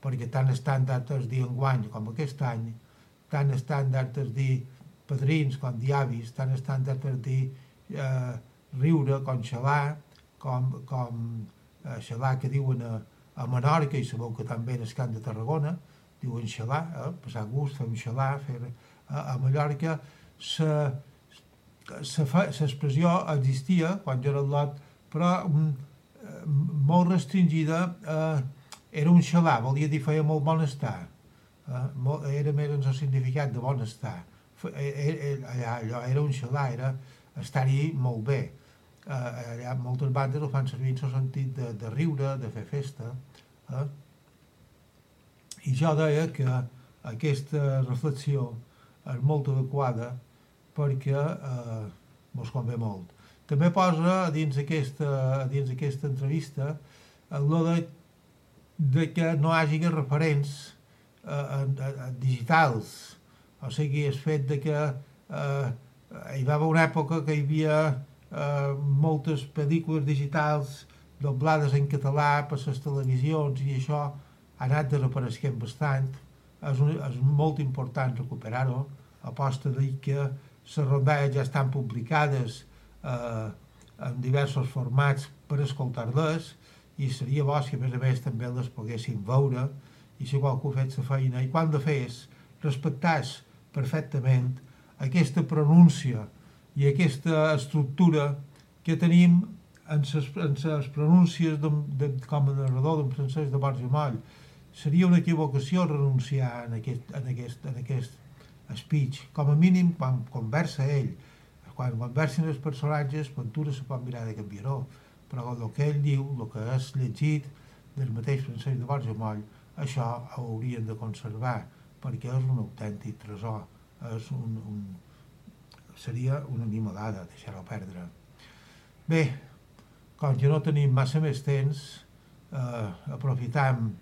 Perquè tan estàndard és dir enguany com aquest any, tan estàndard és dir padrins com diavis, tan estàndard és dir eh, riure com xalar, com, com eh, xalar que diuen a, a Menorca i sabeu que també en el camp de Tarragona, diuen xalar, eh, passar gust, fer un xalar, fer, a, a Mallorca, l'expressió existia quan jo era al lot, però mm, eh, molt restringida, eh, era un xalar, volia dir feia molt bon estar, eh, era més en el significat de bon estar. Fe, eh, eh, allà, allò era un xalar, era estar-hi molt bé. Eh, allà moltes bandes ho fan servir en el sentit de, de riure, de fer festa. Eh? I jo deia que aquesta reflexió és molt adequada perquè eh, mos convé molt. També posa dins aquesta, dins aquesta entrevista el de, de que no hagi referents eh, digitals, o sigui, el fet de que eh, hi va haver una època que hi havia eh, moltes pel·lícules digitals doblades en català per les televisions i això ha anat desapareixent bastant. És, un, és molt important recuperar-ho. Aposta de que les rondalles ja estan publicades eh, en diversos formats per escoltar-les i seria bo si a més a més també les poguessin veure i si qualcú fet la feina i quan de fes respectàs perfectament aquesta pronúncia i aquesta estructura que tenim en les, en pronúncies de, de, com a narrador d'un francès de Borja Moll. Seria una equivocació renunciar en aquest, en aquest, en aquest speech. Com a mínim, quan conversa ell, quan conversen els personatges, Ventura se pot mirar de canviar-ho, però el que ell diu, el que és llegit del mateix francès de Borja Moll, això ho haurien de conservar, perquè és un autèntic tresor, és un, un, seria una animalada deixar-ho perdre. Bé, com que no tenim massa més temps, eh, aprofitam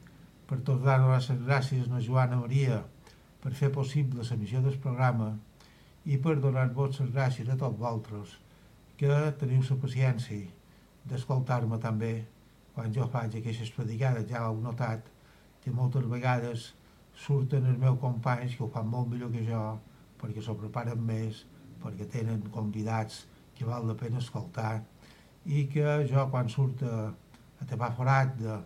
per tornar-nos les gràcies a Joana Maria per fer possible l'emissió del programa i per donar-vos les gràcies a tots vosaltres que teniu la paciència d'escoltar-me també quan jo faig aquestes predicades, ja heu notat que moltes vegades surten els meus companys que ho fan molt millor que jo perquè s'ho preparen més, perquè tenen convidats que val la pena escoltar i que jo quan surt a, a tapar forat de,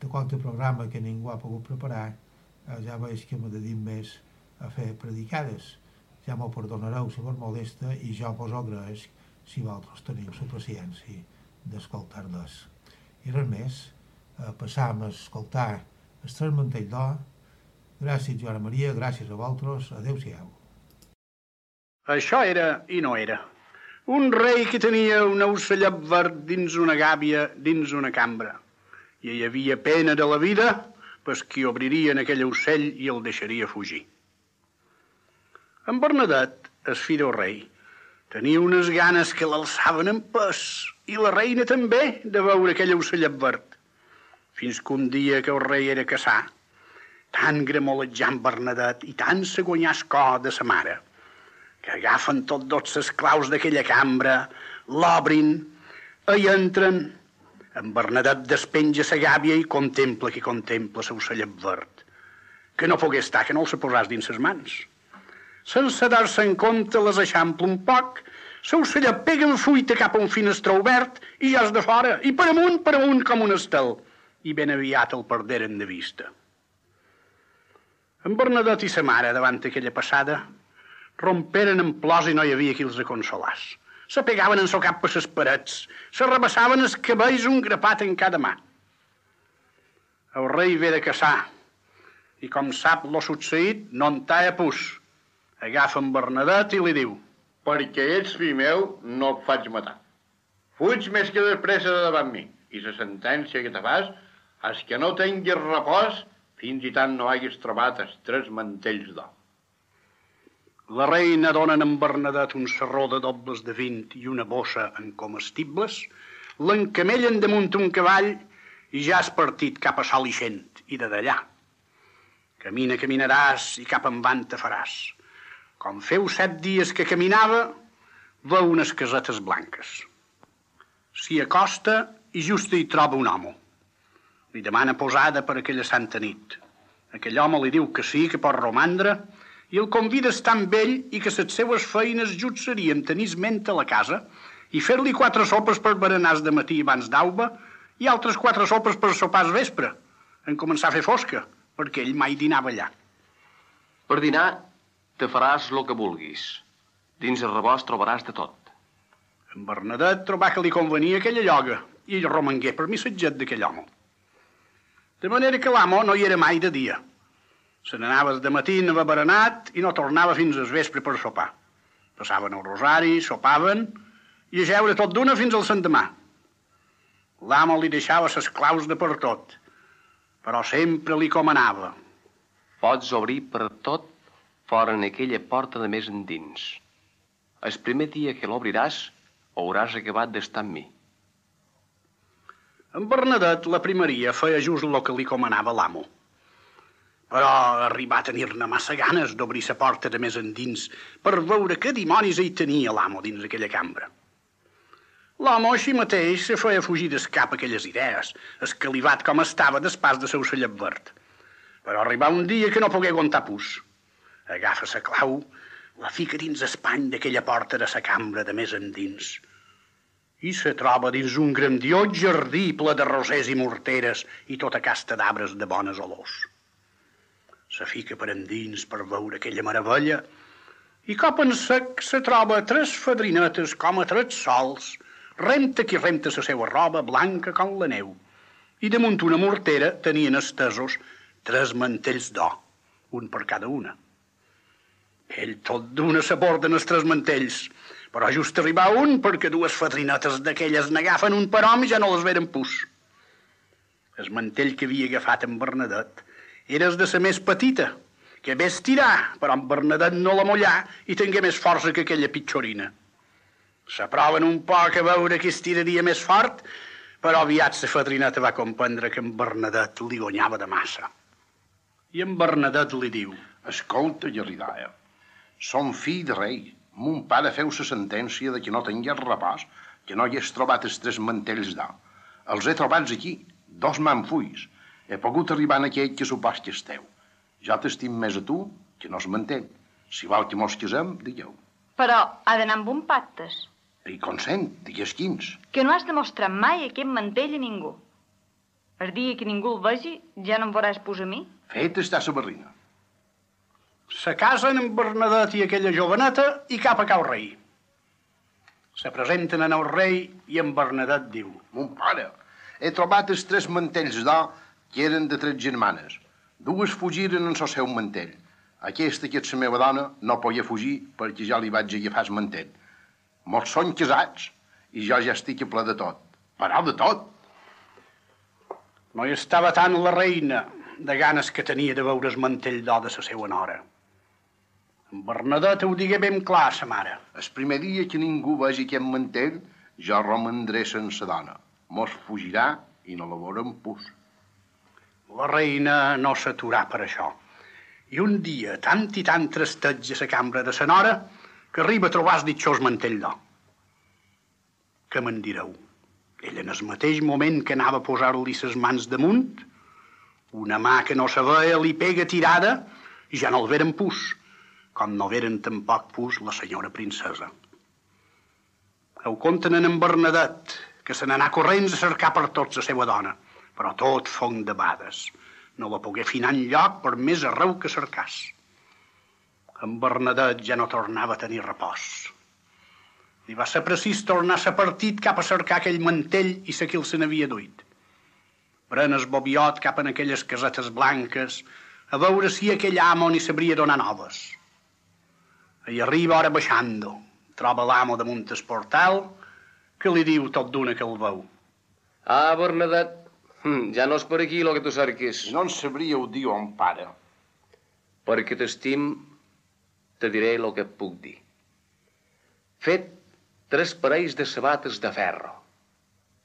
de qualque programa que ningú ha pogut preparar eh, ja veig que m'he dedicat més a fer predicades. Ja m'ho perdonareu si vos molesta i jo vos agraeix si vosaltres teniu la paciència d'escoltar-les. I res més, eh, passam a escoltar el tres mantell d'or. Gràcies, Joana Maria, gràcies a vosaltres. Adéu-siau. Això era i no era. Un rei que tenia un ocellet verd dins una gàbia, dins una cambra. I hi havia pena de la vida, pues qui obriria en aquell ocell i el deixaria fugir. En Bernadet, el fill del rei, tenia unes ganes que l'alçaven en pes, i la reina també, de veure aquell ocellet verd. Fins que un dia que el rei era caçar, tan gremolejant Bernadet i tan se guanyar cor de sa mare, que agafen tots dos les claus d'aquella cambra, l'obrin, hi entren, en Bernadet despenja sa gàbia i contempla que contempla l'ocellet verd, que no pogués estar, que no el se posàs dins ses mans. Sense dar-se en compte les eixampla un poc, l'ocellet pega en fuita cap a un finestró obert i ja és de fora, i per amunt, per amunt com un estel, i ben aviat el perderen de vista. En Bernadet i sa mare, davant aquella passada, romperen en plors i no hi havia qui els consolàs. Se pegaven en so cap per ses parets, se rebassaven els cabells un grapat en cada mà. El rei ve de caçar, i com sap lo succeït, no en talla pus. Agafa en Bernadet i li diu, perquè ets fill meu, no et faig matar. Fuig més que despressa de davant mi, i la sentència que te fas és que no tinguis repòs fins i tant no haguis trobat els tres mantells d'or. La reina dona en Bernadet un serró de dobles de vint i una bossa en comestibles, l'encamellen damunt un cavall i ja has partit cap a Sol Ixent i de d'allà. Camina, caminaràs i cap en van te faràs. Com feu set dies que caminava, veu unes casetes blanques. S'hi acosta i just hi troba un home. Li demana posada per aquella santa nit. Aquell home li diu que sí, que pot romandre, i el convida a estar amb ell i que les seues feines just serien tenir ment a la casa i fer-li quatre sopes per berenars de matí abans d'auba i altres quatre sopes per sopars vespre, en començar a fer fosca, perquè ell mai dinava allà. Per dinar te faràs el que vulguis. Dins el rebost trobaràs de tot. En Bernadet trobà que li convenia aquella lloga i ell romangué per missatget d'aquell home. De manera que l'amo no hi era mai de dia. Se n'anava de matí a berenat i no tornava fins al vespre per sopar. Passaven el rosari, sopaven i a jeure tot d'una fins al sendemà. L'amo li deixava ses claus de per tot, però sempre li comanava. Pots obrir per tot fora en aquella porta de més endins. El primer dia que l'obriràs, hauràs acabat d'estar amb mi. En Bernadet, la primeria, feia just el que li comanava l'amo. Però arribà a tenir-ne massa ganes d'obrir la porta de més endins per veure què dimonis hi tenia l'amo dins aquella cambra. L'home així mateix se feia fugir d'escap aquelles idees, escalivat com estava despàs de seu cellet verd. Però arribà un dia que no pogué aguantar pus. Agafa sa clau, la fica dins espany d'aquella porta de sa cambra de més endins i se troba dins un grandiós jardí ple de rosers i morteres i tota casta d'arbres de bones olors. Se fica per endins per veure aquella meravella i cop en sec se troba tres fadrinetes com a tres sols, renta qui renta la seva roba blanca com la neu. I damunt una mortera tenien estesos tres mantells d'or, un per cada una. Ell tot d'una s'aborden els tres mantells, però just arribar un perquè dues fadrinetes d'aquelles n'agafen un per home i ja no les veren pus. El mantell que havia agafat en Bernadet era el de la més petita, que ves tirar, però en Bernadet no la mollà i tingué més força que aquella pitjorina. S'aproven un poc a veure qui es tiraria més fort, però aviat la fadrineta va comprendre que en Bernadet li guanyava de massa. I en Bernadet li diu... Escolta, Gerridaia, som fill de rei. Mon pare feu la sentència de que no tingués repòs, que no hi has trobat els tres mantells d'or. Els he trobats aquí, dos manfulls. He pogut arribar en aquell que supos que esteu. Jo t'estim més a tu que no es mantell. Si vol que mos casem, digueu. Però ha d'anar amb un pactes, I consent, digues quins. que no has de mostrar mai aquest mantell a ningú. El dia que ningú el vegi, ja no em veuràs posar a mi. Fet està sa barrina. Se casen en Bernadet i aquella joveneta i cap a cau rei. Se presenten en el rei i en Bernadet diu... Mon pare, he trobat els tres mantells d'or que eren de tres germanes. Dues fugiren en el seu mantell. Aquesta, que és la meva dona, no podia fugir perquè ja li vaig agafar el mantell. Mos són casats i jo ja estic a ple de tot. Però de tot. No hi estava tant la reina de ganes que tenia de veure el mantell d'or de la seva nora. En Bernadet ho digué ben clar a sa mare. El primer dia que ningú vegi aquest mantell, jo romandré sense dona. Mos fugirà i no la veurem pus. La reina no s'aturà per això. I un dia, tant i tant trasteig a la cambra de sa nora, que arriba a trobar el ditxós mantell d'or. Què me'n direu? Ell en el mateix moment que anava a posar-li ses mans damunt, una mà que no se veia li pega tirada i ja no el veren pus, com no veren tampoc pus la senyora princesa. Ho conten en en Bernadet, que se n'anà corrents a cercar per tots la seva dona, però tot fong de bades. No la pogué finar lloc per més arreu que cercàs. En Bernadet ja no tornava a tenir repòs. Li va ser precís tornar a partit cap a cercar aquell mantell i sa qui el se n'havia duit. Pren el bobiot cap en aquelles casetes blanques a veure si aquell amo ni sabria donar noves. I arriba ara baixando. Troba l'amo damunt el portal que li diu tot d'una que el veu. Ah, Bernadet, hm, ja no és per aquí el que tu cerques. No en sabríeu dir on pare. Perquè t'estim te diré el que et puc dir. Fet tres parells de sabates de ferro.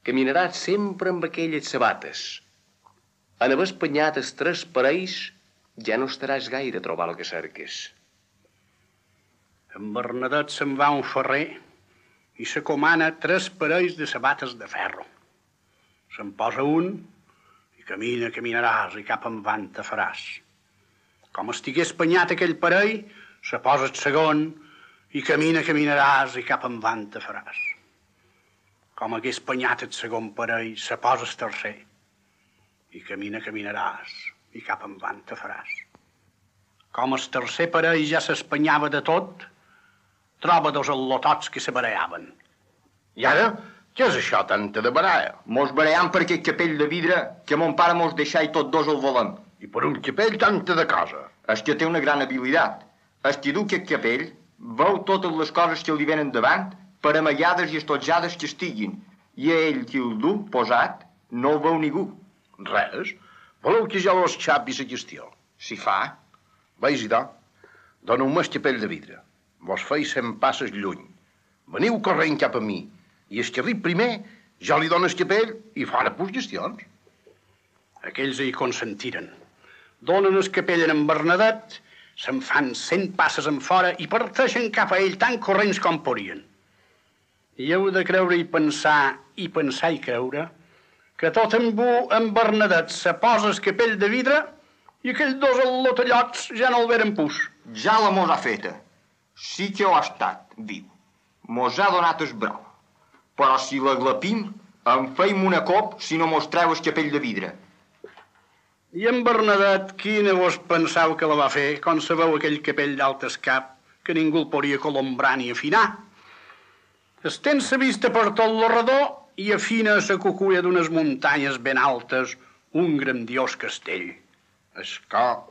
Caminaràs sempre amb aquelles sabates. En haver espanyat els tres parells, ja no estaràs gaire a trobar el que cerques. En Bernadet se'n va un ferrer i se comana tres parells de sabates de ferro. Se'n posa un i camina, caminaràs i cap en van te faràs. Com estigués espanyat aquell parell, se posa el segon i camina, caminaràs i cap en van te faràs. Com hagués espanyat el segon parell, se posa el tercer i camina, caminaràs i cap en van te faràs. Com el tercer parell ja s'espanyava de tot, troba dos al·lotots que se barallaven. I ara, què és això, tanta de baralla? Mos barallam per aquest capell de vidre que mon pare mos deixà i tots dos el volem. I per un capell tanta de cosa? És que té una gran habilitat. El que du aquest capell veu totes les coses que li venen davant per amagades i estotjades que estiguin. I a ell qui el du, posat, no el veu ningú. Res. Voleu que jo vos xapi la qüestió? Si fa. Veus, idò? Doneu-me el capell de vidre. Vos feis cent passes lluny. Veniu corrent cap a mi. I el que arrib primer, jo li dono el capell i fora pus gestions. Aquells hi consentiren. Donen el capell en Bernadet, se'n fan cent passes en fora i parteixen cap a ell tan corrents com podien. I heu de creure i pensar, i pensar i creure, que tot en bu en Bernadet se posa el capell de vidre i aquells dos al·lotallots ja no el veren pus. Ja la mos ha feta. Sí que ho ha estat, viu. Mos ha donat el brau. Però si la glapim, en feim una cop si no mos treu el capell de vidre. I en Bernadet, quina vos pensau que la va fer quan sabeu aquell capell d'alt cap que ningú el podia colombrar ni afinar? Estén sa vista per tot l'orredor i afina sa cuculla d'unes muntanyes ben altes un grandiós castell. El cor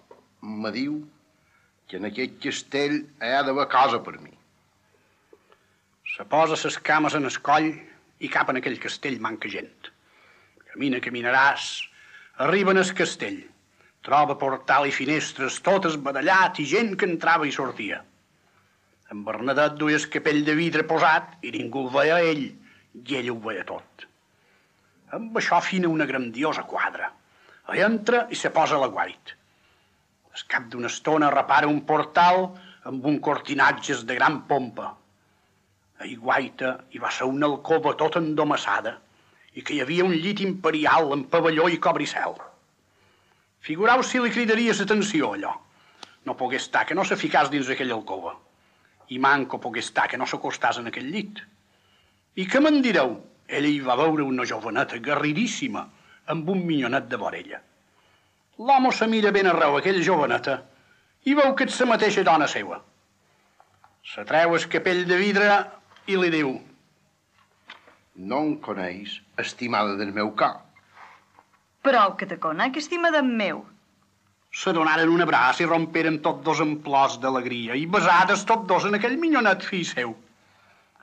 me diu que en aquest castell hi ha d'haver cosa per mi. Se posa ses cames en el coll i cap en aquell castell manca gent. Camina, caminaràs, arriba en el castell. Troba portal i finestres, tot esbadallat i gent que entrava i sortia. En Bernadet duia el capell de vidre posat i ningú el veia ell, i ell ho veia tot. Amb això fina una grandiosa quadra. Hi entra i se posa a la guait. Al cap d'una estona repara un portal amb un cortinatges de gran pompa. A guaita hi va ser una alcova tota endomassada i que hi havia un llit imperial amb pavelló i cobricel. Figurau si li cridaries atenció, allò. No pogués estar que no se ficàs dins aquella alcova. I manco pogués estar que no s'acostàs en aquell llit. I què me'n direu? Ella hi va veure una joveneta garridíssima amb un minyonet de vorella. L'home se mira ben arreu aquella joveneta i veu que és la mateixa dona seva. Se treu el capell de vidre i li diu No em coneix, estimada del meu cor. Prou que te conec, estimada meu. Se donaren un abraç i romperen tots dos en plors d'alegria i besades tots dos en aquell minyonet fill seu.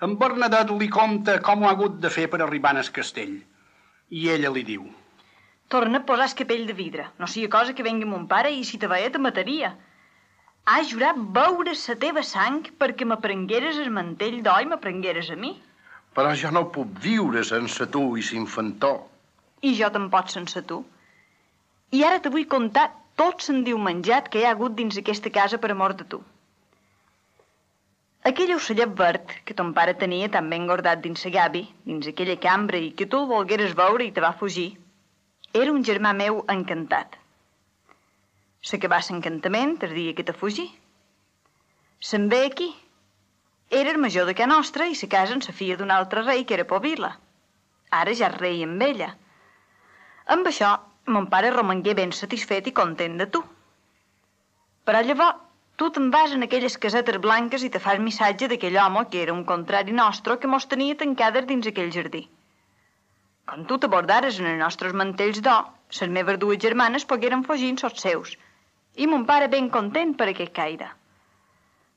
En Bernadet li conta com ho ha hagut de fer per arribar al castell. I ella li diu... Torna a posar el capell de vidre. No sigui cosa que vengui mon pare i si te veia te mataria. Ha jurat veure la teva sang perquè m'aprengueres el mantell d'oi i m'aprengueres a mi. Però jo no puc viure sense tu i s'infantó. I jo tampoc sense tu. I ara te vull contar tot diu menjat que hi ha hagut dins aquesta casa per amor de tu. Aquell ocellet verd que ton pare tenia tan ben guardat dins la gavi, dins aquella cambra i que tu el volgueres veure i te va fugir, era un germà meu encantat. S'acabà l'encantament el dia que te fugir. Se'n ve aquí. Era el major de ca nostra i se casa amb la filla d'un altre rei que era Povila. Ara ja és rei amb ella. Amb això, mon pare romangué ben satisfet i content de tu. Però llavors, tu te'n vas en aquelles casetes blanques i te fas missatge d'aquell home que era un contrari nostre que mos tenia tancades dins aquell jardí. Quan tu t'abordares en els nostres mantells d'or, les meves dues germanes pogueren fugir sots seus, i mon pare ben content per aquest caire.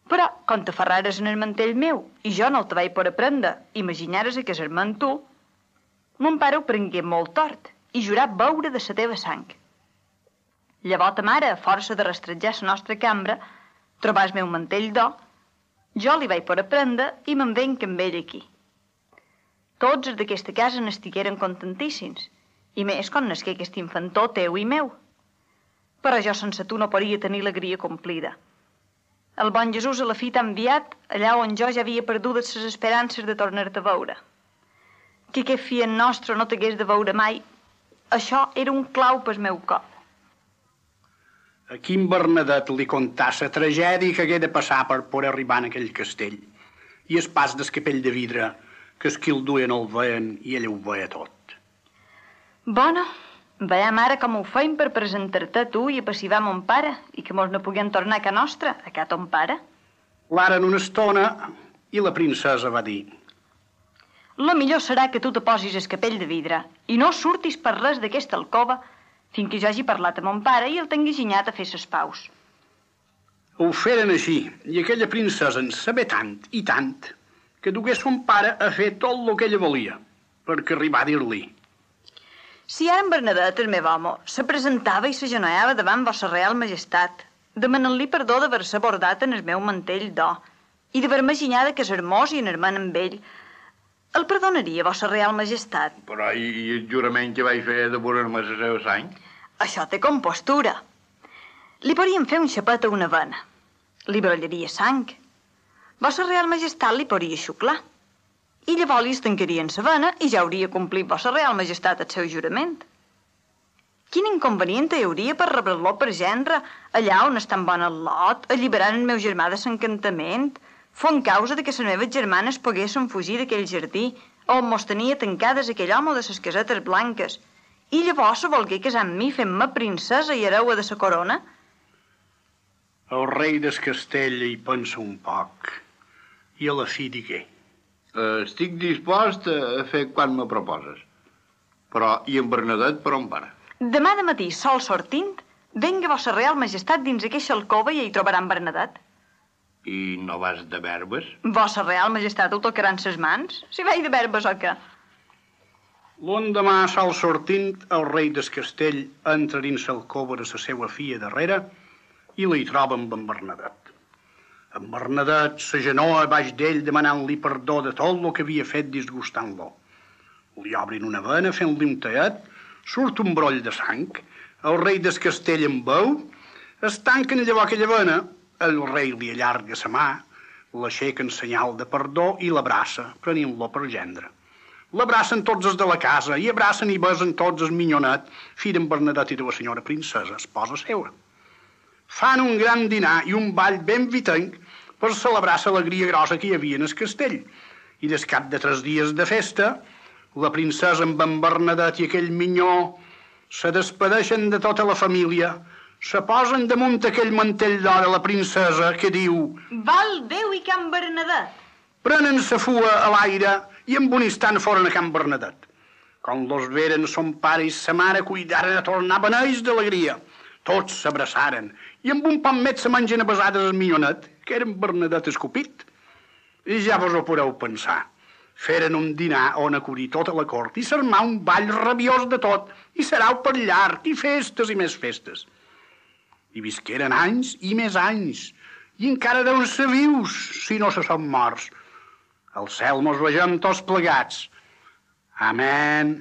Però, quan te ferrares en el mantell meu i jo no el te vaig por aprendre, imaginares a casar-me tu, mon pare ho prengué molt tort i jurà veure de la teva sang. Llavors ta mare, a força de rastrejar la nostra cambra, trobar el meu mantell d'or, jo li vaig per aprendre i me'n venc amb ell aquí. Tots els d'aquesta casa n'estigueren contentíssims, i més quan nasqué aquest infantó teu i meu. Però jo sense tu no podria tenir l'alegria complida. El bon Jesús a la fi t'ha enviat allà on jo ja havia perdut les esperances de tornar-te a veure. Que aquest fill nostre no t'hagués de veure mai, això era un clau pel meu cor. A quin Bernadet li contà la tragèdia que hagué de passar per poder arribar en aquell castell i el pas d'escapell de vidre que els qui el duien el veien i ell ho veia tot. Bona, veiem ara com ho feim per presentar-te a tu i a passivar mon pare i que mos no puguem tornar a ca nostra, a ca ton pare. L'aren una estona i la princesa va dir Lo millor serà que tu te posis el capell de vidre i no surtis per res d'aquesta alcova fins que jo hagi parlat amb mon pare i el tingui ginyat a fer ses paus. Ho feren així, i aquella princesa en saber tant i tant que dugués son pare a fer tot el que ella volia, perquè arribar a dir-li. Si ara en Bernadet, el meu home, se presentava i s'agenollava davant vossa real majestat, demanant-li perdó d'haver-se abordat en el meu mantell d'or i d'haver-me ginyada que és hermós i enerment amb ell, el perdonaria vossa real majestat. Però i, i el jurament que vaig fer de voler-me la seva sang? Això té compostura. Li podríem fer un xapet a una vena. Li brollaria sang. Vossa real majestat li podria xuclar. I llavors li estancarien la vena i ja hauria complit vossa real majestat el seu jurament. Quin inconvenient hi hauria per rebre-lo per gendre allà on està en bon el lot, alliberant el meu germà de s'encantament, fon causa de que les meves germanes poguessin fugir d'aquell jardí on mos tenia tancades aquell home de les casetes blanques i llavors se volgué casar amb mi fent-me princesa i hereua de sa corona? El rei del castell hi pensa un poc i a la fi digué. Uh, estic dispost a fer quan me proposes. Però, i en Bernadet per on para? Demà de matí, sol sortint, venga vossa real majestat dins aquesta alcova i hi trobaran Bernadet. I no vas de verbes? Vossa real majestat ho tocaran ses mans? Si vaig de verbes o què? L'endemà, sol sortint, el rei del castell entra dins l'alcova de la seva filla darrere i li troba amb en Bernadet. En Bernadet s'agenoa baix d'ell demanant-li perdó de tot el que havia fet disgustant-lo. Li obrin una vena fent-li un teat, surt un broll de sang, el rei del castell en veu, es tanquen llavors aquella vena, el rei li allarga sa mà, l'aixeca en senyal de perdó i l'abraça, prenint-lo per gendre. L'abracen tots els de la casa i abracen i besen tots els minyonet, fill d'en Bernadet i de la senyora princesa, esposa seva. Fan un gran dinar i un ball ben vitenc per celebrar l'alegria grossa que hi havia en el castell. I des cap de tres dies de festa, la princesa amb en Bernadet i aquell minyó se despedeixen de tota la família, se posen damunt aquell mantell d'or a la princesa que diu Val Déu i Can Bernadet! Prenen sa fua a l'aire i en un instant foren a Can Bernadet. Quan los veren son pare i sa mare cuidaren a tornar beneix d'alegria. Tots s'abraçaren i amb un pan met se mengen a besades el minyonet, que era en Bernadet escopit. I ja vos ho podeu pensar. Feren un dinar on acudir tota la cort i s'armà un ball rabiós de tot i serà per llarg i festes i més festes. I visqueren anys i més anys i encara deuen ser vius si no se són morts. Al cel mos vegem tots plegats. Amén.